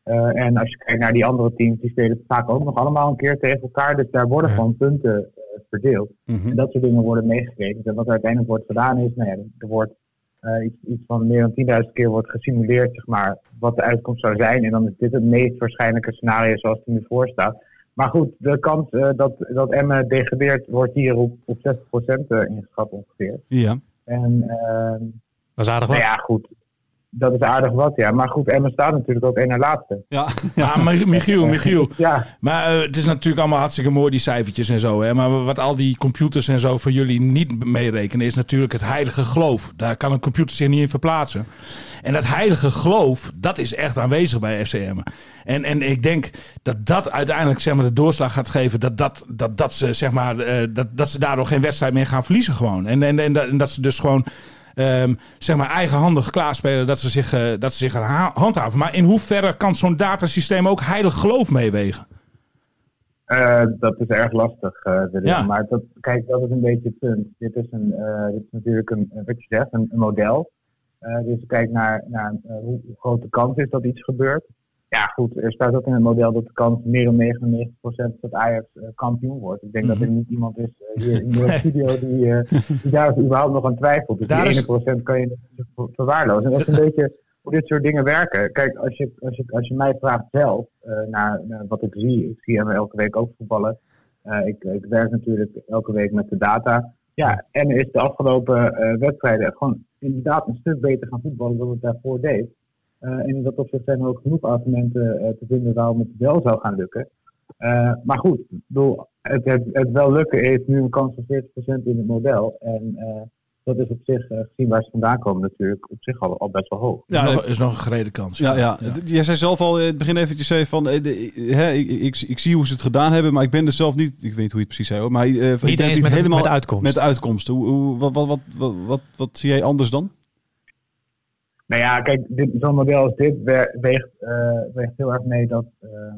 S5: Eh, en als je kijkt naar die andere teams, die spelen vaak ook nog allemaal een keer tegen elkaar. Dus daar worden
S2: Ja.
S5: gewoon punten eh, verdeeld.
S1: Mhm.
S5: En dat soort dingen worden meegerekend. En wat er uiteindelijk wordt gedaan is, nou ja, er wordt eh, iets, iets van meer dan 10.000 keer wordt gesimuleerd, zeg maar, wat de uitkomst zou zijn. En dan is dit het meest waarschijnlijke scenario zoals het er nu voor staat. Maar goed, de kans dat, dat Emmen degradeert wordt hier op, op 60% eh, ingeschat ongeveer.
S1: Ja.
S5: En ehm,
S2: Dat is aardig
S5: nou
S2: wat.
S5: ja, goed. Dat is aardig wat, ja. Maar goed, Emmen staat natuurlijk ook één na laatste.
S1: Ja.
S3: Ja, maar Michiel, Michiel.
S5: Ja,
S3: Maar eh, het is natuurlijk allemaal hartstikke mooi, die cijfertjes en zo. Hè? Maar wat al die computers en zo voor jullie niet meerekenen, is natuurlijk het heilige geloof. Daar kan een computer zich niet in verplaatsen. En dat heilige geloof, dat is echt aanwezig bij FCM. En, en ik denk dat dat uiteindelijk zeg maar, de doorslag gaat geven. Dat, dat, dat, dat, ze, zeg maar, eh, dat, dat ze daardoor geen wedstrijd meer gaan verliezen gewoon. En, en, en, dat, en dat ze dus gewoon ehm, zeg maar eigenhandig klaarspelen dat ze zich, eh, dat ze zich gaan handhaven. Maar in hoeverre kan zo'n datasysteem ook heilig geloof meewegen?
S5: Eh, dat is erg lastig.
S3: Ja.
S5: Maar dat, kijk, dat is een beetje het punt. Dit is, een, dit is natuurlijk een, wat je zegt, een, een model. Dus kijk naar, naar hoe, hoe groot de kans is dat iets gebeurt. Ja, goed, er staat ook in het model dat de kans meer dan 99% dat Ajax eh, kampioen wordt. Ik denk dat er niet iemand is eh, hier in de studio die, eh, die daar überhaupt nog aan twijfelt. Dus
S3: Daar
S5: die
S3: is-
S5: 1% kan je verwaarlozen. En dat is een beetje hoe dit soort dingen werken. Kijk, als je, als je, als je mij vraagt zelf naar, naar wat ik zie, ik zie hem elke week ook voetballen. Ik, ik werk natuurlijk elke week met de data. Ja, en is de afgelopen wedstrijden gewoon inderdaad een stuk beter gaan voetballen dan het daarvoor deed. Eh, en in dat opzicht zijn er ook genoeg argumenten eh, te vinden waarom het wel zou gaan lukken. Eh, maar goed, bedoel, het, het, het wel lukken heeft nu een kans van 40% in het model. En eh, dat is op zich, eh, gezien waar ze vandaan komen, natuurlijk op zich al, al best wel hoog.
S3: Ja, is, nog, is nog een gereden kans.
S1: Ja, ja. Jij zei zelf al in het begin eventjes zei van, de- hè, ik, ik, ik zie hoe ze het gedaan hebben, maar ik ben er zelf niet, ik weet niet hoe je het precies zei hoor, maar eh,
S2: Niet
S1: het
S2: eens met, met uitkomst.
S1: met uitkomsten. Hoe, hoe, wat, wat, wat, wat, wat, wat zie jij anders dan?
S5: Nou ja, kijk, dit- zo'n model als dit we- weegt, eh, weegt heel erg mee dat, ehm,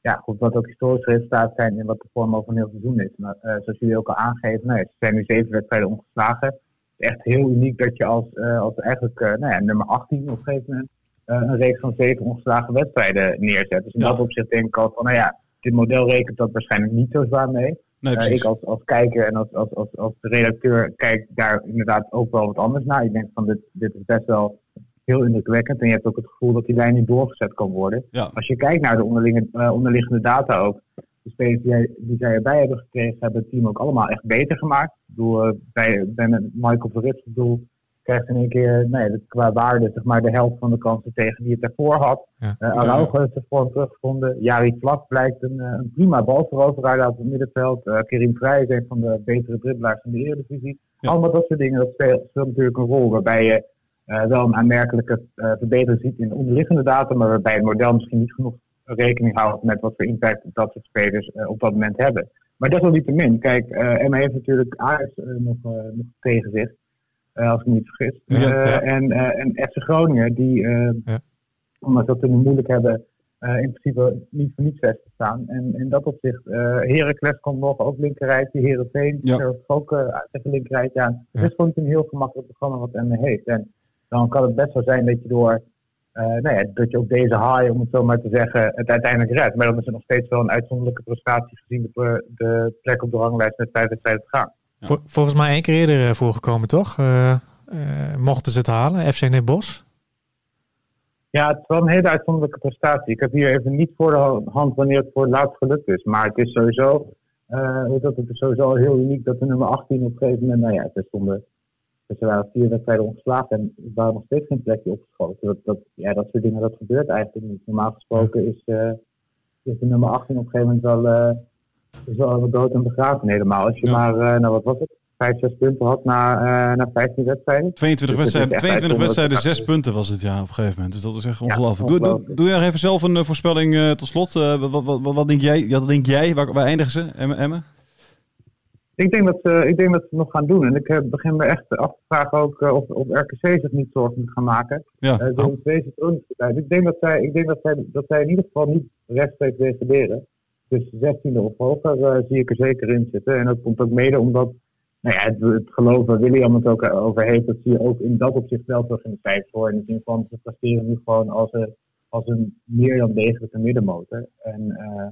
S5: ja, goed, wat ook historische resultaten zijn en wat de vorm over een heel seizoen is. Maar eh, zoals jullie ook al aangeven, nou, ze zijn nu zeven wedstrijden ongeslagen. Het is echt heel uniek dat je als, eh, als eigenlijk nou ja, nummer 18 op een gegeven moment een reeks van zeven ongeslagen wedstrijden neerzet. Dus in
S1: Ja.
S5: dat opzicht denk ik al van, nou ja, dit model rekent dat waarschijnlijk niet zo zwaar mee.
S1: Nee,
S5: ik als, als kijker en als, als, als, als redacteur kijk daar inderdaad ook wel wat anders naar. Ik denk van dit, dit is best wel heel indrukwekkend. En je hebt ook het gevoel dat die lijn niet doorgezet kan worden.
S1: Ja.
S5: Als je kijkt naar de eh, onderliggende data ook. de spelers die, zij erbij hebben gekregen, hebben het team ook allemaal echt beter gemaakt. Ik bedoel, eh, bij, Michael Verrits, ik bedoel, krijgt in één keer, nee, qua waarde, zeg maar, de helft van de kansen tegen die het daarvoor had.
S2: Ja.
S5: Eh Araujo heeft vorm teruggevonden. Jari Vlak blijkt een, een prima balveroveraar uit het middenveld. Eh Kerim Vrij is een van de betere dribbelaars van de Eredivisie.
S1: Ja.
S5: Allemaal dat soort dingen, dat speelt, speelt natuurlijk een rol waarbij je wel een aanmerkelijke eh, verbetering ziet in de onderliggende data, maar waarbij het model misschien niet genoeg rekening houdt met wat voor impact dat soort spelers eh, op dat moment hebben. Maar desalniettemin, kijk, eh Emma heeft natuurlijk Ajax eh, nog, eh, nog tegen zich, eh, als ik me niet vergis.
S1: Ja,
S5: Eh. En, eh en FC Groningen, die, eh,
S2: Ja.
S5: omdat ze het moeilijk hebben, eh, in principe niet voor niets vast te staan. En in dat opzicht, eh Heracles komt nog, ook linkerrijtje, Heerenveen,
S1: Ja.
S5: ja. ook uh, tegen linkerrijtje aan. Het is gewoon een heel gemakkelijk programma wat Emma heeft. En dan kan het best wel zijn dat je door, eh, nou ja, dat je op deze high, om het zo maar te zeggen, het uiteindelijk redt. Maar dan is het nog steeds wel een uitzonderlijke prestatie gezien de, de plek op de ranglijst met vijf wedstrijden te gaan.
S2: Vol- volgens mij één keer eerder eh, voorgekomen, toch? Eh, mochten ze het halen, FC Net Bos.
S5: Ja, het is wel een hele uitzonderlijke prestatie. Ik heb hier even niet voor de hand wanneer het voor het laatst gelukt is. Maar het is sowieso, dat, het is sowieso heel uniek dat de nummer 18 op een gegeven moment, nou ja, ze stonden, ze waren vier wedstrijden ongeslagen en er waren nog steeds geen plekje opgeschoten. Dat, dat, ja, dat soort dingen, dat gebeurt eigenlijk niet. Normaal gesproken is, eh, is de nummer 18 op een gegeven moment wel, is wel dood en begraven helemaal. Als je
S1: Ja.
S5: maar, eh, nou wat was het, vijf, zes punten had na, na 15 wedstrijden.
S1: 22
S5: Dus
S1: wedstrijden,
S5: echt
S1: 22 wedstrijden,
S5: uitzonderlijk.
S1: 6 punten was het ja op een gegeven moment. Dus dat is echt ongelooflijk. doe, doe, doe nog even zelf een voorspelling tot slot. Wat, wat, wat, wat denk jij? Ja, wat denk jij? Waar, waar eindigen ze? Emme? Emme?
S5: Ik denk, dat ze, ik denk dat ze het nog gaan doen. En ik eh, begin me echt af te vragen ook eh, of, of RKC zich niet zorgen moet gaan maken.
S1: Ja.
S5: Eh niet goed uit. Ik denk dat zij, ik denk dat zij, dat zij in ieder geval niet rechtstreeks degraderen. Dus 16e of hoger eh, zie ik er zeker in zitten. En dat komt ook mede omdat nou ja, het, het geloof waar William het ook over heeft, dat zie je ook in dat opzicht wel terug in de cijfers voor. In de zin van, ze presteren nu gewoon als een, als een meer dan degelijke middenmotor. En eh,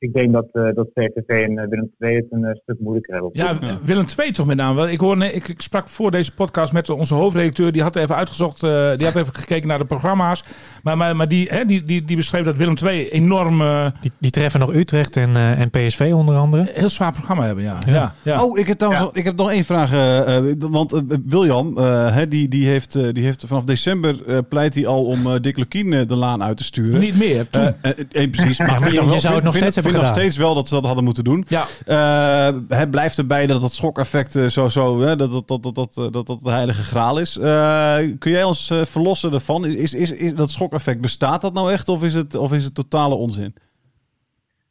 S5: ik denk dat, eh dat VVV en eh, Willem II het een eh, stuk moeilijker hebben.
S3: Ja. Willem II toch met name. Ik, hoor, nee, ik, ik sprak voor deze podcast met onze hoofdredacteur. Die had even uitgezocht, eh, die had even gekeken naar de programma's. Maar, maar, maar die, hè, die, die, die beschreef dat Willem II enorm
S2: Die, die treffen nog Utrecht en, eh, en PSV onder andere.
S3: heel zwaar programma hebben. Ja. Ja. Ja,
S1: Oh, ik heb, trouwens nog- ik heb nog één vraag. want William, eh, hè, die, die, heeft, eh, die heeft vanaf december pleit hij al om Dick Lukien eh, de laan uit te sturen.
S3: Niet meer. Toen.
S1: Precies, maar,
S2: je
S1: wel-
S2: zou het nog steeds hebben
S1: vind nog steeds wel dat ze dat hadden moeten doen.
S3: ja.
S1: Eh, het blijft erbij dat dat schokeffect eh, zo, zo hè, dat, dat, dat, dat, dat, dat, dat de heilige graal is. Eh, kun jij ons eh, verlossen ervan? Is, is, is dat schokeffect, bestaat dat nou echt of is het, of is het totale onzin?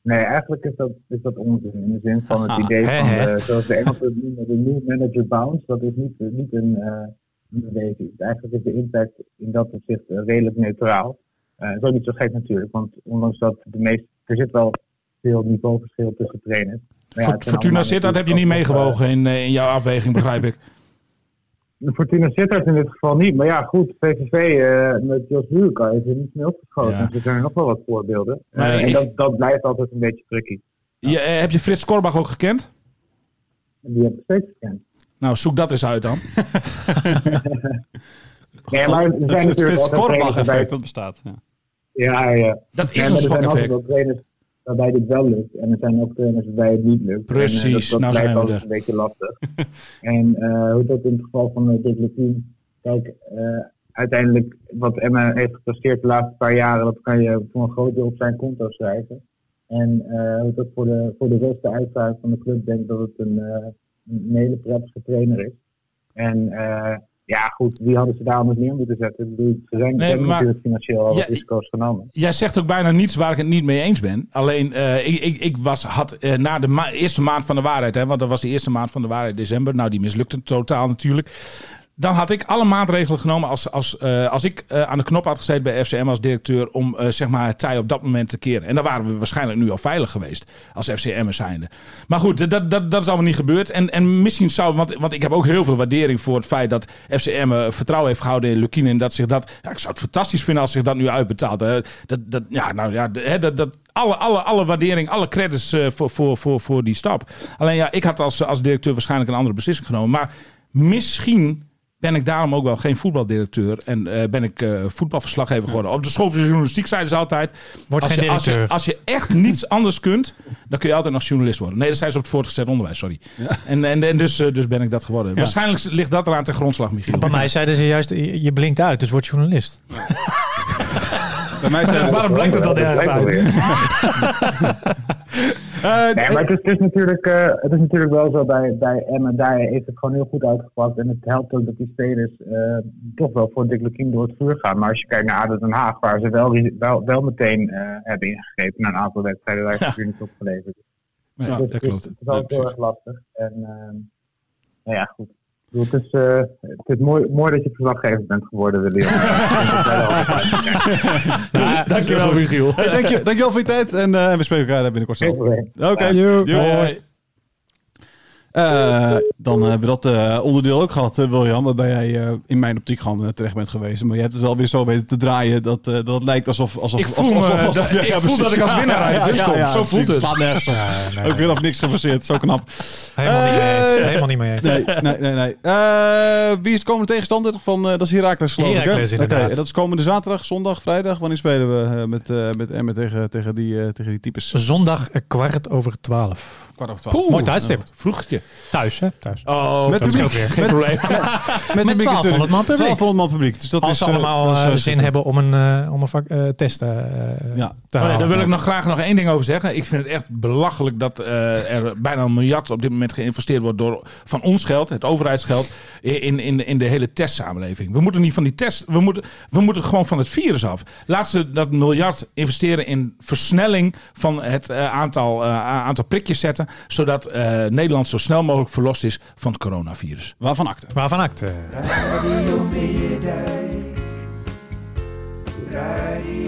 S5: Nee, eigenlijk is dat, is dat onzin. In de zin van het
S1: Aha,
S5: idee van,
S2: hè.
S5: de, zoals de noemen, de new manager bounce. Dat is niet, niet een, eh, een beweging. Eigenlijk is de impact in dat opzicht eh, redelijk neutraal. Eh zo niet zo gek natuurlijk, want ondanks dat de meeste, er zit wel veel niveauverschil tussen trainers. Maar ja,
S3: Fort-
S5: het
S3: Fortuna Sittard heb je niet meegewogen in, eh, in jouw afweging, begrijp ik.
S5: eh, de Fortuna Sittard in dit geval niet. Maar ja, goed, VVV eh, met Jos Buurka is er niet meer opgeschoten.
S3: Ja.
S5: Dus er zijn nog wel wat voorbeelden. Eh, en
S3: ik-
S5: dat, dat blijft altijd een beetje tricky.
S3: Je, eh, heb je Frits Korbach ook gekend?
S5: Die heb ik steeds gekend.
S3: Nou, zoek dat eens uit dan.
S5: Nee, maar er zijn
S1: het
S5: natuurlijk
S1: Frits
S5: altijd trainers
S1: Korbach effect, dat bestaat. Ja.
S5: Ja, ja.
S3: Dat is
S5: Ja,
S3: een
S5: maar er waarbij dit wel lukt. En er zijn ook trainers waarbij het niet lukt.
S3: Precies,
S5: En, eh, dat, dat
S3: nou zijn we er.
S5: een beetje lastig. en eh, hoe dat in het geval van uh, Dick Lukien. Kijk, eh, uiteindelijk wat Emma heeft gepresteerd de laatste paar jaren, dat kan je voor een groot deel op zijn konto schrijven. En eh, hoe dat voor de, voor de rest de uitvaart van de club denk dat het een, eh, een hele prettige trainer is. En eh, ja, goed, wie hadden ze daar anders neer moeten zetten? Ik bedoel, ze zijn
S3: Nee, maar-
S5: natuurlijk financieel al
S3: Ja,
S5: risico's genomen.
S3: Jij zegt ook bijna niets waar ik het niet mee eens ben. Alleen, eh, ik, ik, ik was, had eh, na de ma- eerste maand van de waarheid, hè, want dat was de eerste maand van de waarheid, december. Nou, die mislukte totaal natuurlijk. Dan had ik alle maatregelen genomen als, als, eh, als ik eh, aan de knop had gezeten bij FCM als directeur om eh, zeg maar het tij op dat moment te keren. En dan waren we waarschijnlijk nu al veilig geweest als FCM zijnde. Maar goed, dat, dat, dat is allemaal niet gebeurd. En, en misschien zou, want, want ik heb ook heel veel waardering voor het feit dat FCM vertrouwen heeft gehouden in Lukien. En dat zich dat, ja, ik zou het fantastisch vinden als zich dat nu uitbetaalt. dat, dat, ja, nou ja, dat, dat, alle, alle, alle waardering, alle credits voor, voor, voor, voor die stap. Alleen ja, ik had als, als directeur waarschijnlijk een andere beslissing genomen. Maar misschien ben ik daarom ook wel geen voetbaldirecteur. En eh, ben ik eh, voetbalverslaggever geworden. Op de school van journalistiek zeiden ze altijd...
S2: Wordt
S3: als
S2: geen
S3: je, als, je,
S2: directeur.
S3: als je echt niets anders kunt, dan kun je altijd nog journalist worden. Nee, dat zei ze op het voortgezet onderwijs, sorry. En, en, en dus, eh, dus ben ik dat geworden. Waarschijnlijk ligt dat eraan ten grondslag, Michiel.
S2: Bij mij zeiden ze juist, je blinkt uit, dus word journalist.
S1: Bij mij zijn
S2: Waarom blijkt het dan ergens uit?
S1: Eh,
S5: Nee, maar het is, het is, natuurlijk, eh, het is natuurlijk wel zo bij, bij Emmen. Daar heeft het gewoon heel goed uitgepakt. En het helpt ook dat die spelers eh, toch wel voor Dick Lukien door het vuur gaan. Maar als je kijkt naar ADO Den Haag, waar ze wel, wel, wel meteen hebben ingegrepen na een aantal wedstrijden, daar heeft het niet opgeleverd.
S3: Ja,
S5: Dus
S3: dat klopt.
S5: Het is altijd heel erg lastig. En nou ja, goed. Het is, eh, het is mooi, mooi dat je verslaggever bent geworden, William.
S3: Dankjewel, Michiel.
S1: Hey, dank je, dankjewel voor je tijd en eh, we spreken elkaar binnenkort snel. Oké,
S2: Joe.
S1: Eh, dan hebben we dat eh, onderdeel ook gehad, eh, William, waarbij jij eh, in mijn optiek gewoon terecht bent geweest. Maar je hebt het wel weer zo weten te draaien dat, dat het lijkt alsof... alsof
S3: Ik voel
S1: alsof- alsof- alsof-
S3: dat- ik voel dat ik als winnaar uit de bus kom. Zo voelt het.
S1: slaat nergens.
S2: Ja, nee,
S1: Ook weer op niks gebaseerd, zo knap.
S2: helemaal niet mee eens. Helemaal niet mee eens.
S1: Nee, nee, nee. nee. Wie is de komende tegenstander? Van, dat is Heracles geloof ik,
S2: inderdaad.
S1: en dat is komende zaterdag, zondag, vrijdag. Wanneer spelen we met, met Emmen tegen, tegen, die, tegen die types?
S2: Zondag kwart over twaalf.
S1: Kwart over twaalf.
S2: Mooi tijdstip.
S3: Vroegtje.
S2: Thuis, hè? Thuis.
S3: Oh,
S1: Met
S3: dat
S1: publiek.
S3: scheelt weer. Geen probleem.
S1: Met,
S2: Met 1200 man publiek.
S1: 1200 man publiek. Dus dat
S2: Als
S1: is,
S2: ze
S1: eh,
S2: allemaal
S1: dat is,
S2: eh,
S1: eh,
S2: zin hebben om een, eh, om een vak, eh, test eh,
S1: Ja.
S2: te
S3: Oh daar wil ik nog graag nog één ding over zeggen. Ik vind het echt belachelijk dat eh, er bijna een miljard op dit moment geïnvesteerd wordt door, van ons geld, het overheidsgeld, in, in, in de hele testsamenleving. We moeten niet van die test, we moeten, we moeten gewoon van het virus af. Laat ze dat miljard investeren in versnelling van het aantal, aantal prikjes zetten, zodat eh, Nederland zo snel mogelijk verlost is van het coronavirus.
S1: Waarvan akte?
S2: Waarvan acte?
S6: Radio Meerdijk. Radio Meerdijk.